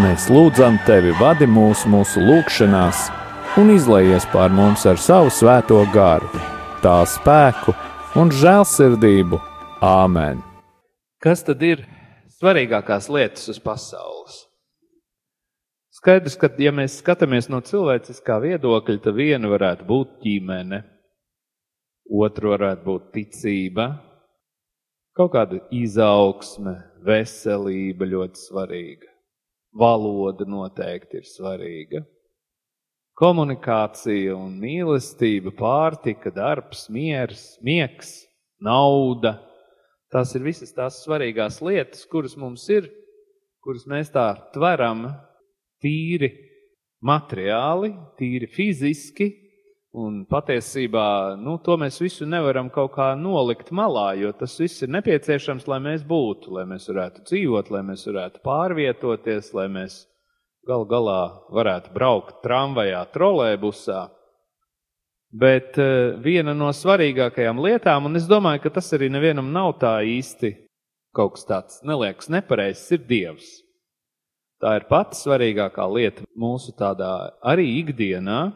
Mēs lūdzam tevi, vadi mūs mūsu lūgšanās, un izlaies pār mums ar savu svēto garu, tā spēku un žēlsirdību. Āmen! Kas tad ir svarīgākās lietas uz pasaules? Skaidrs, ka, ja mēs skatāmies no cilvēciskā viedokļa, tad viena varētu būt ģimene, otra varētu būt ticība, kaut kāda izaugsme, veselība ļoti svarīga. Valoda noteikti ir svarīga. komunikācija un mīlestība, pārtika, darbs, miers, miegs, nauda. Tās ir visas tās svarīgās lietas, kuras mums ir, kuras mēs tā tveram tīri materiāli, tīri fiziski, un patiesībā nu, to mēs visu nevaram kaut kā nolikt malā, jo tas viss ir nepieciešams, lai mēs būtu, lai mēs varētu dzīvot, lai mēs varētu pārvietoties, lai mēs gal galā varētu braukt tramvajā, trolēbusā. Bet uh, viena no svarīgākajām lietām, un es domāju, ka tas arī nevienam nav tā īsti kaut kas tāds neliekas nepareizs, ir Dievs. Tā ir pati svarīgākā lieta mūsu tādā arī ikdienā.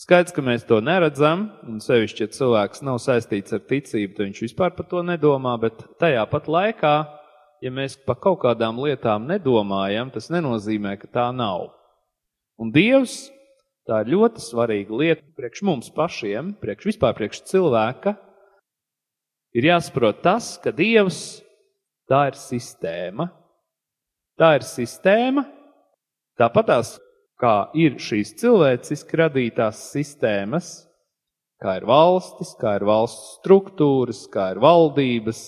Skaidrs, ka mēs to neredzam, un sevišķi, ja cilvēks nav saistīts ar ticību, tad viņš vispār par to nedomā, bet tajā pat laikā, ja mēs par kaut kādām lietām nedomājam, tas nenozīmē, ka tā nav. Un Dievs Tā ir ļoti svarīga lieta priekš mums pašiem, priekš vispār priekš cilvēka. Ir jāsaprot tas, ka Dievs tā ir sistēma. Tā ir sistēma, tāpatās kā ir šīs cilvēciski radītās sistēmas, kā ir valstis, kā ir valsts struktūras, kā ir valdības,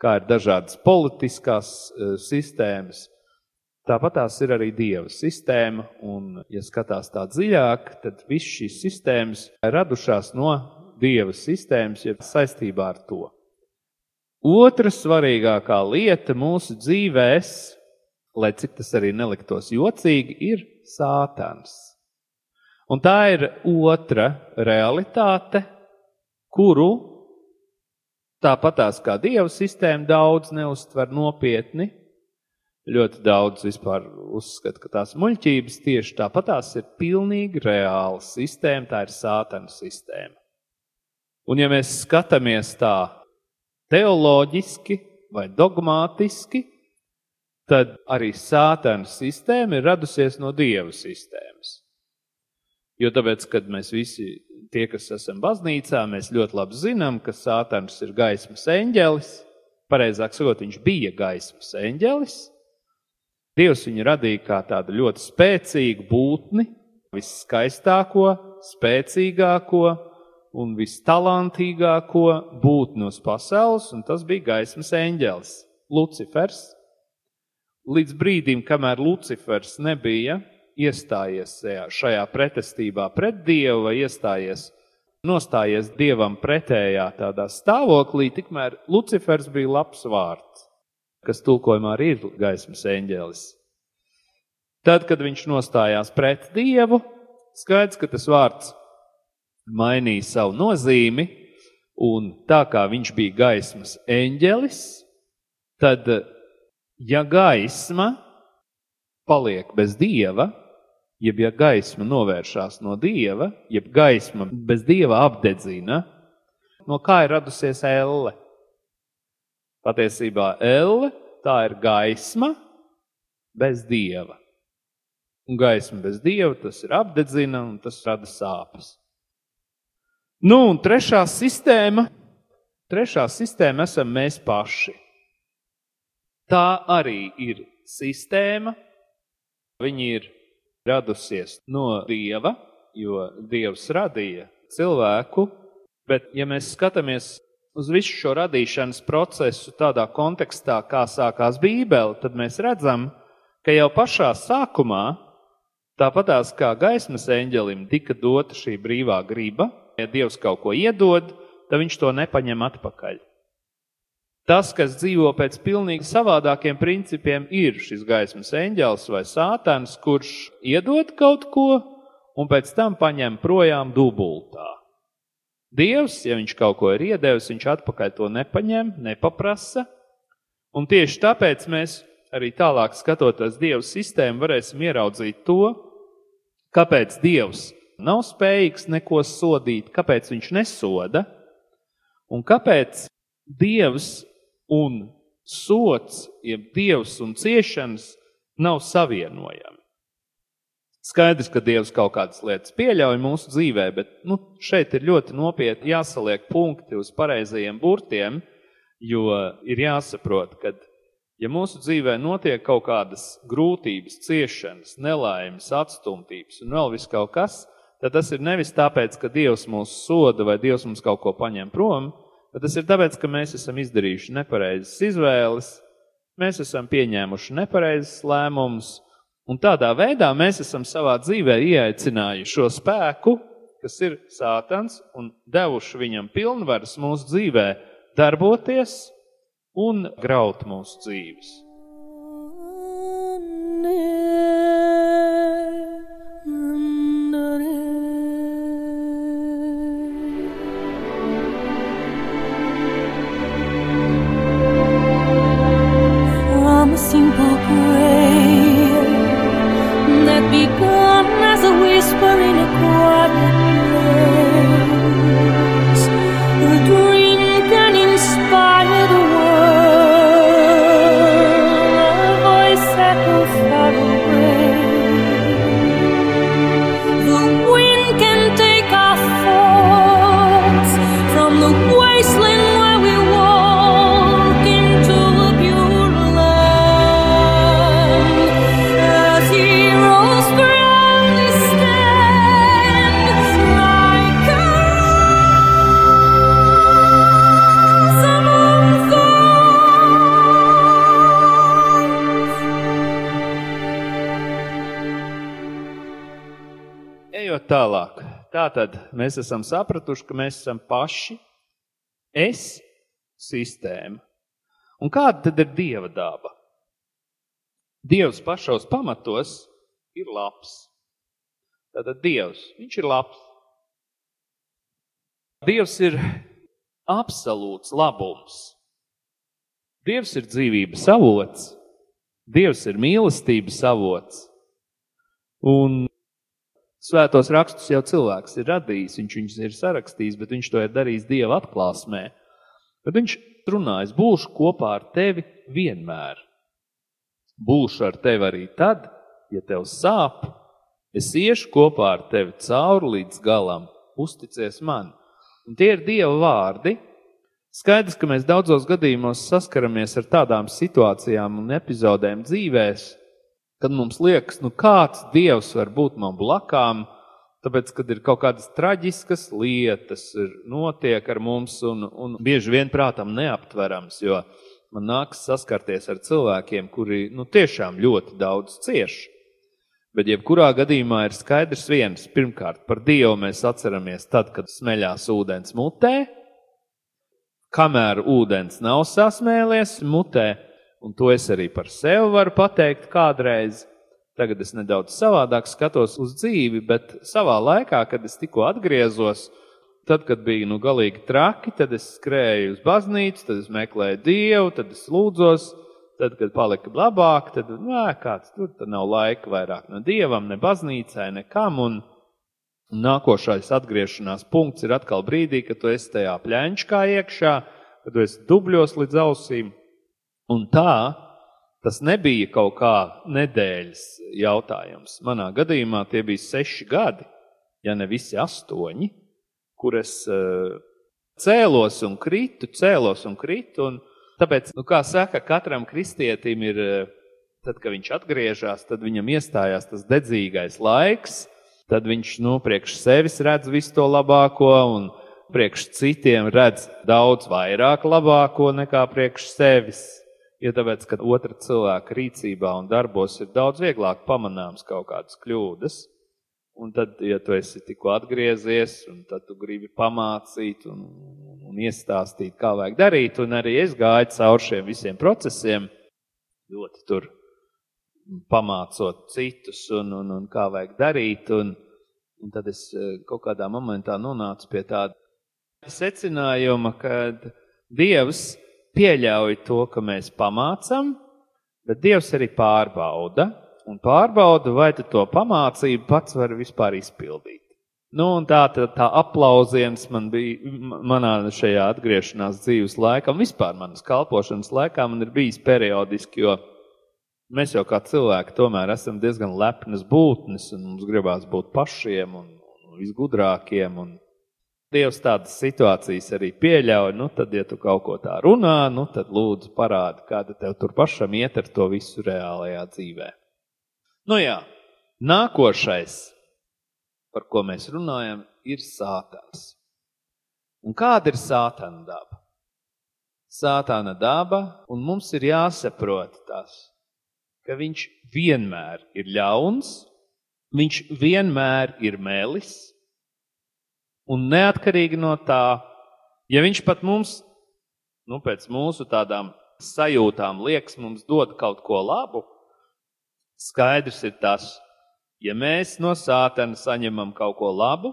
kā ir dažādas politiskās uh, sistēmas. Tāpat tās ir arī dieva sistēma, un, ja skatās tā dziļāk, tad visas šīs sistēmas radušās no dieva sistēmas, ja saistībā ar to. Otra svarīgākā lieta mūsu dzīvēs, lai cik tas arī neliktos jocīgi, ir sātans. Un tā ir otra realitāte, kuru tāpatās kā dieva sistēma daudz neuztver nopietni, ļoti daudz vispār uzskata, ka tās muļķības tieši tāpat tās ir pilnīgi reāla sistēma, tā ir sātana sistēma. Un ja mēs skatāmies tā teoloģiski vai dogmātiski, tad arī sātana sistēma ir radusies no dieva sistēmas. Jo tāpēc, kad mēs visi tie, kas esam baznīcā, mēs ļoti labi zinām, ka sātans ir gaismas eņģelis, pareizāk sakot, viņš bija gaismas eņģelis, Dievs viņu radīja kā tādu ļoti spēcīgu būtni, viskaistāko, spēcīgāko un vistalantīgāko būtni uz pasaules, un tas bija gaismas eņģelis, Lucifers. Līdz brīdim, kamēr Lucifers nebija iestājies šajā pretestībā pret Dievu vai iestājies, nostājies Dievam pretējā tādā stāvoklī, tikmēr Lucifers bija labs vārds kas tulkojumā arī ir gaismas eņģelis. Tad, kad viņš nostājās pret Dievu, skaidrs, ka tas vārds mainīja savu nozīmi, un tā kā viņš bija gaismas eņģelis, tad, ja gaisma paliek bez Dieva, jeb ja gaisma novēršās no Dieva, jeb gaisma bez Dieva apdedzina, no kā ir radusies elle? Patiesībā elle tā ir gaisma bez dieva. Un gaisma bez dieva tas ir apdedzina un tas rada sāpes. Nu, un trešā sistēma, trešā sistēma esam mēs paši. Tā arī ir sistēma. Viņa ir radusies no dieva, jo dievs radīja cilvēku, bet ja mēs skatāmies uz visu šo radīšanas procesu tādā kontekstā, kā sākās Bībele, tad mēs redzam, ka jau pašā sākumā, tāpatās kā gaismas eņģelim tika dota šī brīvā griba, ja Dievs kaut ko iedod, tad viņš to nepaņem atpakaļ. Tas, kas dzīvo pēc pilnīgi savādākiem principiem, ir šis gaismas eņģēlis vai sātans, kurš iedod kaut ko un pēc tam paņem projām dubultā. Dievs, ja viņš kaut ko ir iedevis, viņš atpakaļ to nepaņem, nepaprasa. Un tieši tāpēc mēs arī tālāk skatoties Dieva sistēmu, varēsim ieraudzīt to, kāpēc Dievs nav spējīgs neko sodīt, kāpēc viņš nesoda, un kāpēc Dievs un sots, jeb Dievs un ciešanas nav savienojami. Skaidrs, ka Dievs kaut kādas lietas pieļauj mūsu dzīvē, bet nu, šeit ir ļoti nopietni jāsaliek punkti uz pareizajiem burtiem, jo ir jāsaprot, ka Ja mūsu dzīvē notiek kaut kādas grūtības, ciešanas, nelaimes, atstumtības un vēl viss kaut kas, tad tas ir nevis tāpēc, ka Dievs mūs soda vai Dievs mums kaut ko paņem prom, bet tas ir tāpēc, ka mēs esam izdarījuši nepareizas izvēles, mēs esam pieņēmuši nepareizas lēmumus, un tādā veidā mēs esam savā dzīvē ieaicinājuši šo spēku, kas ir sātans, un devuši viņam pilnvaras mūsu dzīvē darboties un graut mūsu dzīves. From mēs esam sapratuši, ka mēs esam paši es sistēma. Un kāda tad ir Dieva daba? Dievs pašos pamatos ir labs. Tātad Dievs, viņš ir labs. Dievs ir absolūts labums. Dievs ir dzīvības avots. Dievs ir mīlestības avots. Un Svētos rakstus jau cilvēks ir radījis, viņš viņus ir sarakstījis, bet viņš to ir darījis Dieva atklāsmē. Bet viņš runājas, būšu kopā ar tevi vienmēr. Būšu ar tevi arī tad, ja tev sāp, es iešu kopā ar tevi cauri līdz galam, uzticies man. Un tie ir Dieva vārdi. Skaidrs, ka mēs daudzos gadījumos saskaramies ar tādām situācijām un epizodēm dzīvēs, kad mums liekas, nu kāds dievs var būt man blakām, tāpēc, kad ir kaut kādas traģiskas lietas, ir notiek ar mums un, un bieži vien prātam neaptverams, jo man nāks saskarties ar cilvēkiem, kuri, nu, tiešām ļoti daudz cieš. Bet jebkurā gadījumā ir skaidrs viens. Pirmkārt, par Dievu mēs atceramies tad, kad smeļās ūdens mutē, kamēr ūdens nav sasmēlies mutē, un to es arī par sevi varu pateikt kādreiz. Tagad es nedaudz savādāk skatos uz dzīvi, bet savā laikā, kad es tikko atgriezos, tad, kad bija nu galīgi traki, tad es skrēju uz baznīcu, tad es meklēju Dievu, tad es lūdzos, tad, kad palika labāk, tad, nē, kāds tur, tad nav laika vairāk ne Dievam, ne baznīcai, nekam, un nākošais atgriešanās punkts ir atkal brīdī, kad tu esi tajā pļaņķkā iekšā, kad tu esi dubļos līdz ausīm, Un tā tas nebija kaut kā nedēļas jautājums. Manā gadījumā tie bija seši gadi, ja ne visi astoņi, kur es uh, cēlos un kritu, cēlos un kritu. Un tāpēc, nu, kā saka, katram kristietim ir, tad, kad viņš atgriežas, tad viņam iestājās tas dedzīgais laiks, tad viņš nu, priekš sevis redz visu to labāko un priekš citiem redz daudz vairāk labāko nekā priekš sevis. Jo tāpēc, ka otra cilvēka rīcībā un darbos ir daudz vieglāk pamanāms kaut kādas kļūdas. Un tad, ja tu esi tikko atgriezies, un tad tu gribi pamācīt un, un iestāstīt, kā vajag darīt, un arī es gāju cauri šiem visiem procesiem, ļoti tur pamācot citus un, un, un kā vajag darīt, un, un tad es eh, kaut kādā momentā nonācu pie tāda secinājuma, ka Dievs pieļauj to, ka mēs pamācam, bet Dievs arī pārbauda. Un pārbauda, vai tu to pamācību pats vari vispār izpildīt. Nu, un tā, tā, tā aplausiens man bija manā šajā atgriešanās dzīves laikā, un vispār manas kalpošanas laikā man ir bijis periodiski, jo mēs jau kā cilvēki tomēr esam diezgan lepnas būtnes, un mums gribās būt pašiem un, un visgudrākiem. Un, Dievs tādas situācijas arī pieļauj, nu tad, ja tu kaut ko tā runā, nu tad lūdzu parādi, kāda tev tur pašam iet ar to visu reālajā dzīvē. Nu jā, nākošais, par ko mēs runājam, ir sātans. Un kāda ir sātana daba? Sātana daba, un mums ir jāsaprot tas, ka viņš vienmēr ir ļauns, viņš vienmēr ir melis, Un neatkarīgi no tā, ja viņš pat mums, nu, pēc mūsu tādām sajūtām liekas, mums dod kaut ko labu, skaidrs ir tas, ja mēs no sātena saņemam kaut ko labu,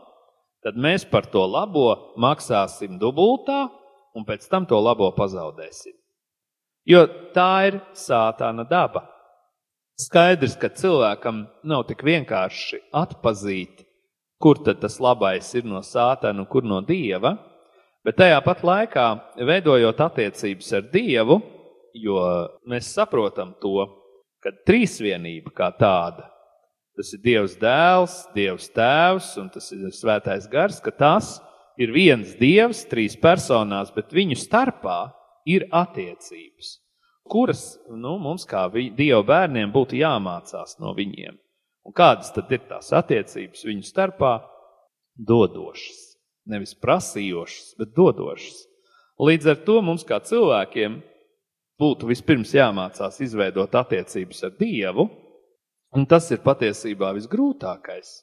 tad mēs par to labo maksāsim dubultā un pēc tam to labo pazaudēsim. Jo tā ir sātāna daba. Skaidrs, ka cilvēkam nav tik vienkārši atpazīt kur tad tas labais ir no sātana un kur no dieva, bet tajā pat laikā, veidojot attiecības ar dievu, jo mēs saprotam to, ka trīsvienība kā tāda, tas ir Dievs dēls, Dievs tēvs un tas ir svētais gars, ka tas ir viens Dievs trīs personās, bet viņu starpā ir attiecības, kuras nu, mums kā Dieva bērniem būtu jāmācās no viņiem. Un kādas tad ir tās attiecības viņu starpā? Dodošas. Nevis prasījošas, bet dodošas. Līdz ar to mums kā cilvēkiem būtu vispirms jāmācās izveidot attiecības ar Dievu, un tas ir patiesībā visgrūtākais.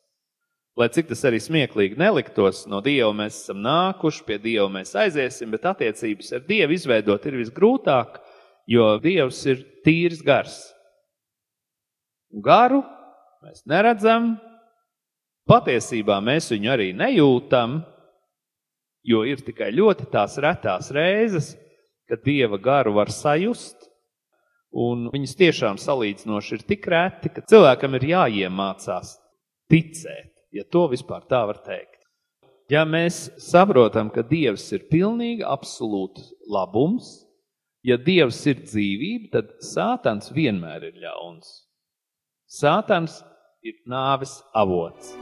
Lai cik tas arī smieklīgi neliktos, no Dieva mēs esam nākuši, pie Dieva mēs aiziesim, bet attiecības ar Dievu izveidot ir visgrūtāk, jo Dievs ir tīrs gars. Garu mēs neredzam, patiesībā mēs viņu arī nejūtam, jo ir tikai ļoti tās retās reizes, kad dieva garu var sajust, un viņas tiešām salīdzinoši ir tik reti, ka cilvēkam ir jāiemācās ticēt, ja to vispār tā var teikt. Ja mēs saprotam, ka Dievs ir pilnīgi absolūts labums, ja Dievs ir dzīvība, tad Sātans vienmēr ir ļauns. Sātans ir nāves avots.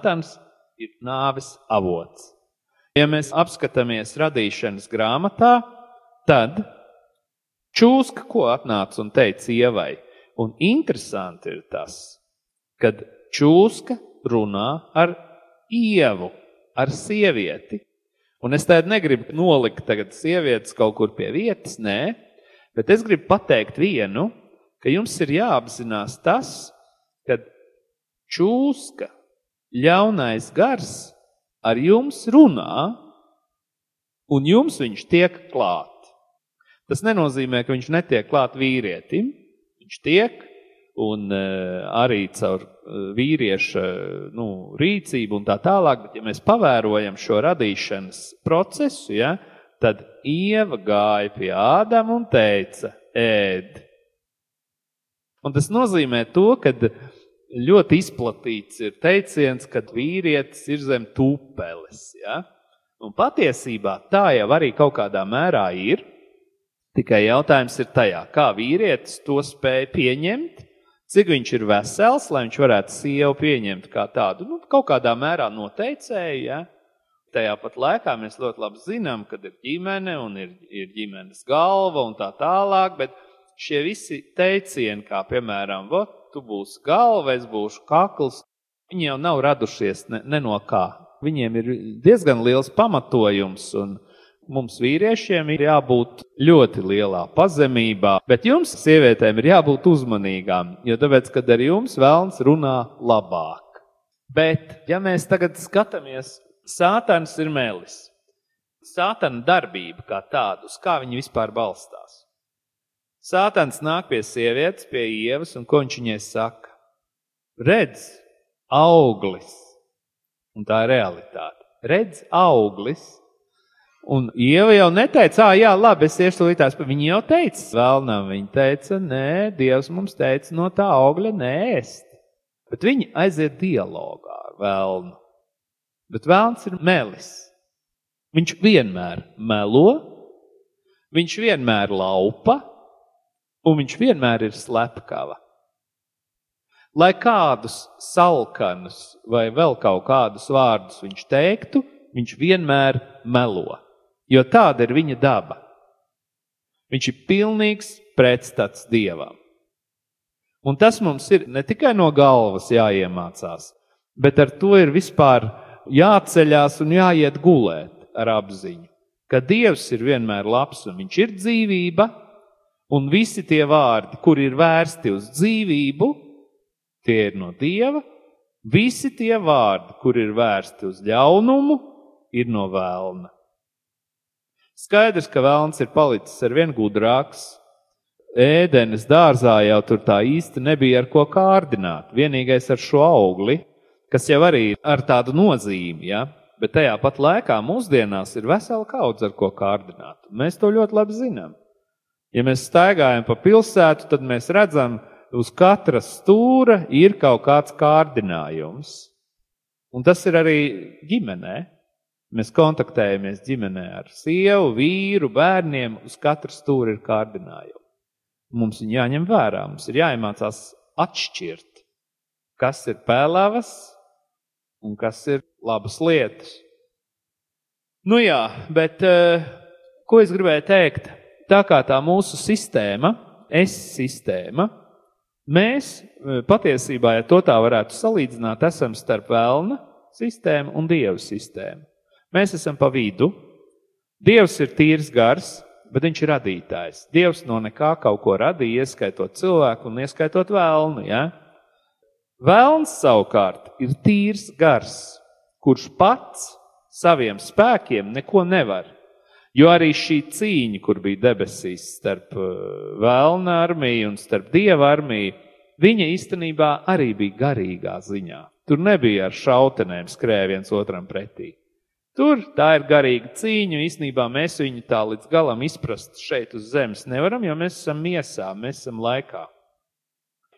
Sātans ir nāves avots. Ja mēs apskatāmies radīšanas grāmatā, tad čūska ko atnāca un teica ievai. Un interesanti ir tas, kad čūska runā ar ievu, ar sievieti. Un es tādu negribu nolikt tagad sievietes kaut kur pie vietas, nē, bet es gribu pateikt vienu, ka jums ir jāapzinās tas, ka čūska ļaunais gars ar jums runā, un jums viņš tiek klāt. Tas nenozīmē, ka viņš netiek klāt vīrietim. Viņš tiek, un uh, arī caur uh, vīrieša nu, rīcību un tā tālāk, bet ja mēs pavērojam šo radīšanas procesu, ja, tad Ieva gāja pie Ādama un teica, ēd. Un tas nozīmē to, ka ļoti izplatīts ir teiciens, ka vīrietis ir zem tupeles. Ja? Un patiesībā tā jau arī kaut kādā mērā ir. Tikai jautājums ir tajā, kā vīrietis to spēja pieņemt, cik viņš ir vesels, lai viņš varētu sievu pieņemt kā tādu, nu, kaut kādā mērā noteicēju. Ja? Tajā pat laikā mēs ļoti labi zinām, kad ir ģimene un ir, ir ģimenes galva un tā tālāk, bet šie visi teicieni, kā piemēram, vot, tu būsi galva, es būšu kakls. Viņi jau nav radušies ne, ne no kā. viņiem ir diezgan liels pamatojums, un mums vīriešiem ir jābūt ļoti lielā pazemībā, bet jums, sievietēm, ir jābūt uzmanīgām, jo tāpēc, kad ar jums vēlns runā labāk. Bet, ja mēs tagad skatāmies, sātans ir mēlis. Sātana darbība kā tāda, uz kā viņa vispār balstās. Sātans nāk pie sievietes, pie ievas, un ko viņš viņai saka? Redz, auglis. Un tā ir realitāte. Redz, auglis. Un Ieva jau neteica, ah, jā, labi, es iešu tūlītās. Viņa jau teica, vēlnām, viņa teica, nē, Dievs mums teica no tā augļa nēst. Bet viņi aiziet dialogā ar vēlnu. Bet vēlns ir melis. Viņš vienmēr melo, viņš vienmēr laupa, un viņš vienmēr ir slepkava. Lai kādus salkanus vai vēl kaut kādus vārdus viņš teiktu, viņš vienmēr melo jo tāda ir viņa daba. Viņš ir pilnīgs pretstats dievam. Un tas mums ir ne tikai no galvas jāiemācās, bet ar to ir vispār jāceļās un jāiet gulēt ar apziņu, ka Dievs ir vienmēr labs un viņš ir dzīvība, un visi tie vārdi, kur ir vērsti uz dzīvību, tie ir no Dieva, visi tie vārdi, kur ir vērsti uz ļaunumu, ir no vēlna. Skaidrs, ka vēlns ir palicis ar vien gudrāks. Ēdenes dārzā jau tur tā īsti nebija ar ko kārdināt. Vienīgais ar šo augli, kas jau arī ir ar tādu nozīmi, ja? bet tajā pat laikā mūsdienās ir vesela kaudze ar ko kārdināt. Mēs to ļoti labi zinām. Ja mēs staigājam pa pilsētu, tad mēs redzam, uz katra stūra ir kaut kāds kārdinājums. Un tas ir arī ģimenē. Mēs kontaktējamies ģimenē ar sievu, vīru, bērniem, uz katru stūri ir kārdinājumi. Mums viņi jāņem vērā, mums ir jāiemācās atšķirt, kas ir pēlēvas un kas ir labas lietas. Nu jā, bet eh, ko es gribēju teikt? Tā kā tā mūsu sistēma, es sistēma, mēs eh, patiesībā, ja to tā varētu salīdzināt, esam starp vēlna sistēmu un dievu sistēmu. Mēs esam pa vidu. Dievs ir tīrs gars, bet viņš ir radītājs. Dievs no nekā kaut ko radīja, ieskaitot cilvēku un ieskaitot vēlnu. Ja? Vēlns savukārt ir tīrs gars, kurš pats saviem spēkiem neko nevar. Jo arī šī cīņa, kur bija debesīs starp uh, vēlna armiju un starp dieva armiju, viņa īstenībā arī bija garīgā ziņā. Tur nebija ar šautenēm skrējiens otram pretī. Tur tā ir garīga cīņa. Īsnībā mēs viņu tā līdz galam izprast šeit uz zemes nevaram, jo mēs esam miesā, mēs esam laikā.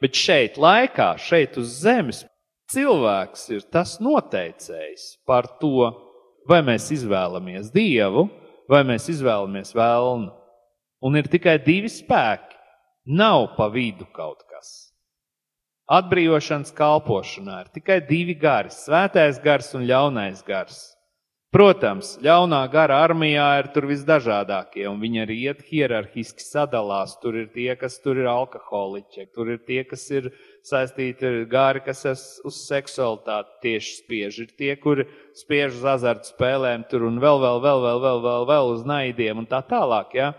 Bet šeit, laikā, šeit uz zemes, cilvēks ir tas noteicējs par to, vai mēs izvēlamies dievu, vai mēs izvēlamies vēlnu. Un ir tikai divi spēki. Nav pa vidu kaut kas. Atbrīvošanas kalpošanā ir tikai divi gari - svētais gars un ļaunais gars. Protams, ļaunā gara armijā ir tur visdažādākie, un viņi arī iet hierarhiski sadalās. Tur ir tie, kas tur ir alkoholiķi, tur ir tie, kas ir saistīti ar gāri, kas uz seksualitāti tieši spiež. Ir tie, kuri spiež uz azartu spēlēm, tur un vēl, vēl, vēl, vēl, vēl, vēl, vēl uz naidiem un tā tālāk. Ja?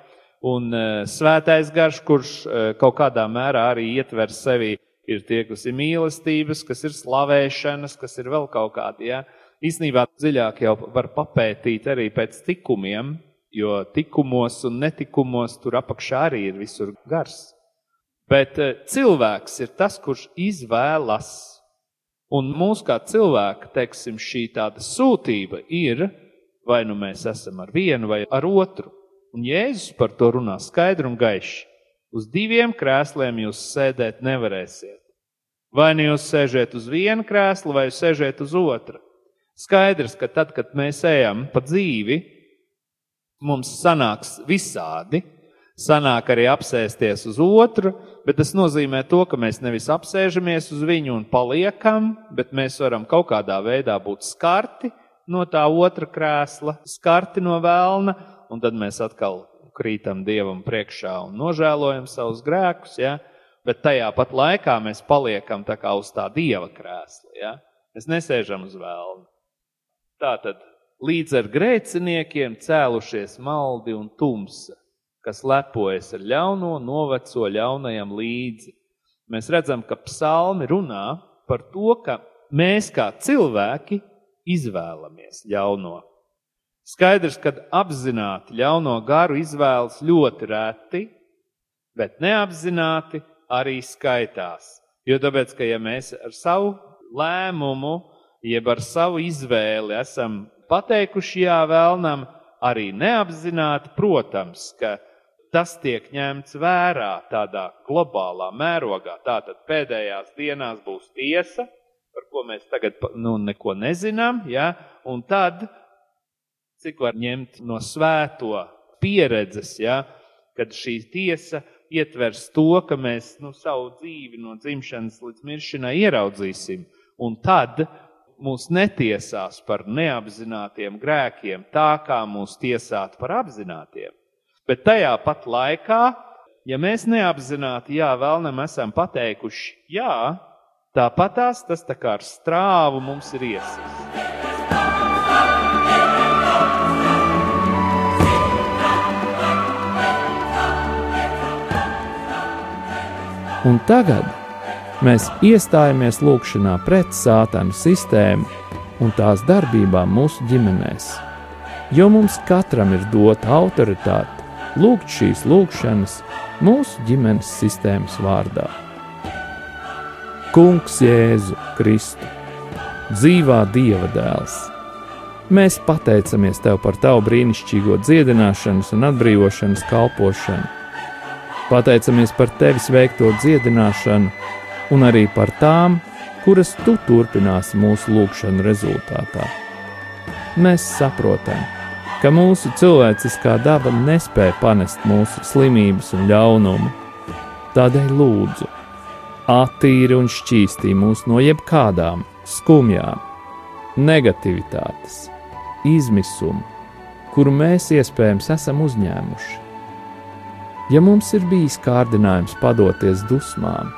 Un uh, svētais garš, kurš uh, kaut kādā mērā arī ietver sevi, ir tie, kas ir mīlestības, kas ir slavēšanas, kas ir vēl kaut kādi. Ja? Īsnībā dziļāk jau var papētīt arī pēc tikumiem, jo tikumos un netikumos tur apakšā arī ir visur gars. Bet eh, cilvēks ir tas, kurš izvēlas. Un mūsu kā cilvēka, teiksim, šī tāda sūtība ir, vai nu mēs esam ar vienu vai ar otru. Un Jēzus par to runā skaidri un gaiši. Uz diviem krēsliem jūs sēdēt nevarēsiet. Vai nu jūs sēžat uz vienu krēslu, vai sēžat uz otru. Skaidrs, ka tad, kad mēs ejam pa dzīvi, mums sanāks visādi. Sanāk arī apsēsties uz otru, bet tas nozīmē to, ka mēs nevis apsēžamies uz viņu un paliekam, bet mēs varam kaut kādā veidā būt skarti no tā otra krēsla, skarti no vēlna, un tad mēs atkal krītam Dievam priekšā un nožēlojam savus grēkus, ja? bet tajā pat laikā mēs paliekam tā kā uz tā Dieva krēsla. Ja? Mēs nesēžam uz vēlna. Tātad līdz ar grēciniekiem cēlušies maldi un tumsa, kas lepojas ar ļauno, noveco ļaunajam līdzi. Mēs redzam, ka psalmi runā par to, ka mēs kā cilvēki izvēlamies ļauno. Skaidrs, ka apzināti ļauno garu izvēlas ļoti reti, bet neapzināti arī skaitās. Jo tāpēc, ka ja mēs ar savu lēmumu, jeb ar savu izvēli esam pateikuši jā vēlnam, arī neapzināti, protams, ka tas tiek ņemts vērā tādā globālā mērogā. Tātad pēdējās dienās būs tiesa, par ko mēs tagad nu, neko nezinām, ja? un tad, cik var ņemt no svēto pieredzes, ja? kad šī tiesa ietvers to, ka mēs nu, savu dzīvi no dzimšanas līdz miršanai ieraudzīsim, un tad mūs netiesās par neapzinātiem grēkiem, tā kā mūs tiesātu par apzinātiem. Bet tajā pat laikā, ja mēs neapzināti, jā, vēlnam esam pateikuši, jā, tāpatās tas tā kā ar strāvu mums ir iesis. Un tagad mēs iestājamies lūgšanā pret sātanu sistēmu un tās darbībām mūsu ģimenēs, jo mums katram ir dota autoritāte lūgt šīs lūgšanas mūsu ģimenes sistēmas vārdā. Kungs Jēzu Kristu, dzīvā Dieva dēls, mēs pateicamies Tev par Tavu brīnišķīgo dziedināšanas un atbrīvošanas kalpošanu. Pateicamies par Tevis veikto dziedināšanu un arī par tām, kuras Tu turpināsi mūsu lūgšanu rezultātā. Mēs saprotam, ka mūsu cilvēciskā daba nespēja panest mūsu slimības un ļaunumu. Tādēļ lūdzu, attīri un šķīstī mūs no jebkādām skumjām, negativitātes, izmisuma, kuru mēs iespējams esam uzņēmuši. Ja mums ir bijis kārdinājums padoties dusmām,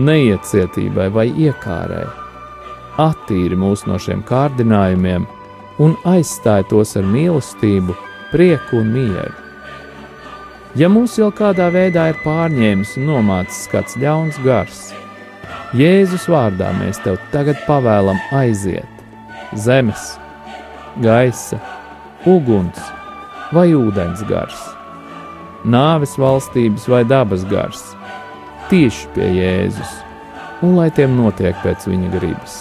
neiecietībai vai iekārai, attīri mūs no šiem kārdinājumiem un aizstāj tos ar mīlestību, prieku un mieru. Ja mūs jau kādā veidā ir pārņēmis un nomācis kāds ļauns gars, Jēzus vārdā mēs tev tagad pavēlam aiziet zemes, gaisa, uguns vai ūdens gars, nāves valstības vai dabas gars, tieši pie Jēzus, un lai tiem notiek pēc viņa gribas.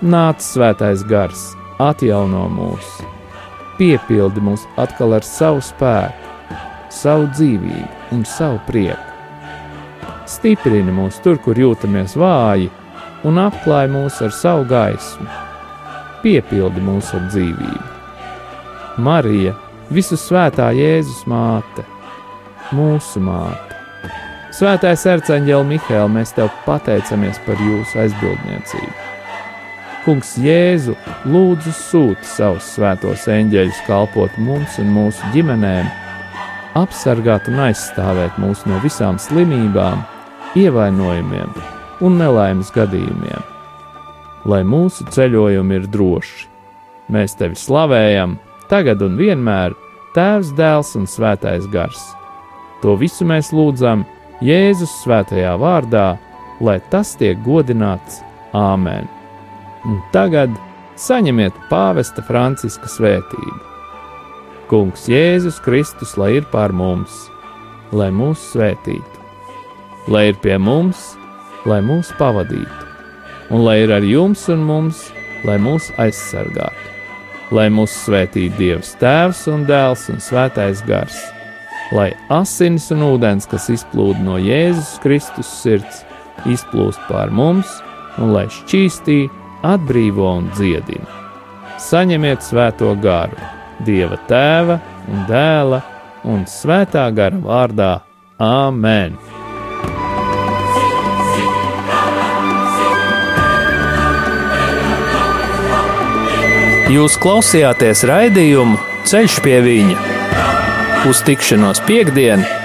Nāc svētais gars! Atjauno mūs, piepildi mūs atkal ar savu spēku, savu dzīvību un savu prieku. Stiprini mūs tur, kur jūtamies vāji, un apklāj mūs ar savu gaismu, piepildi mūs ar dzīvību. Marija, visu svētā Jēzus māte, mūsu māte. Svētais arcāņģēl Mihēl, mēs tev pateicamies par jūsu aizbildniecību. Kungs Jēzu lūdzu sūti savus svētos eņģeļus kalpot mums un mūsu ģimenēm, apsargāt un aizstāvēt mūs no visām slimībām, ievainojumiem un nelaimes gadījumiem. Lai mūsu ceļojumi ir droši, mēs tevi slavējam, tagad un vienmēr, Tēvs, Dēls un Svētais Gars. To visu mēs lūdzam Jēzus svētajā vārdā, lai tas tiek godināts Āmen! Un tagad saņemiet pāvesta Franciska svētību. Kungs Jēzus Kristus, lai ir pār mums, lai mūs svētītu, lai ir pie mums, lai mūs pavadītu, un lai ir ar jums un mums, lai mūs aizsargātu, lai mūs svētītu Dievs Tēvs un Dēls un Svētais Gars, lai asinis un ūdens, kas izplūda no Jēzus Kristus sirds, izplūst pār mums, un lai šķīstītu atbrīvo un dziedina. Saņemiet svēto garu, Dieva tēva un dēla un svētā gara vārdā Āmen! Jūs klausījāties raidījumu Ceļš pie viņa uz tikšanos piekdienu!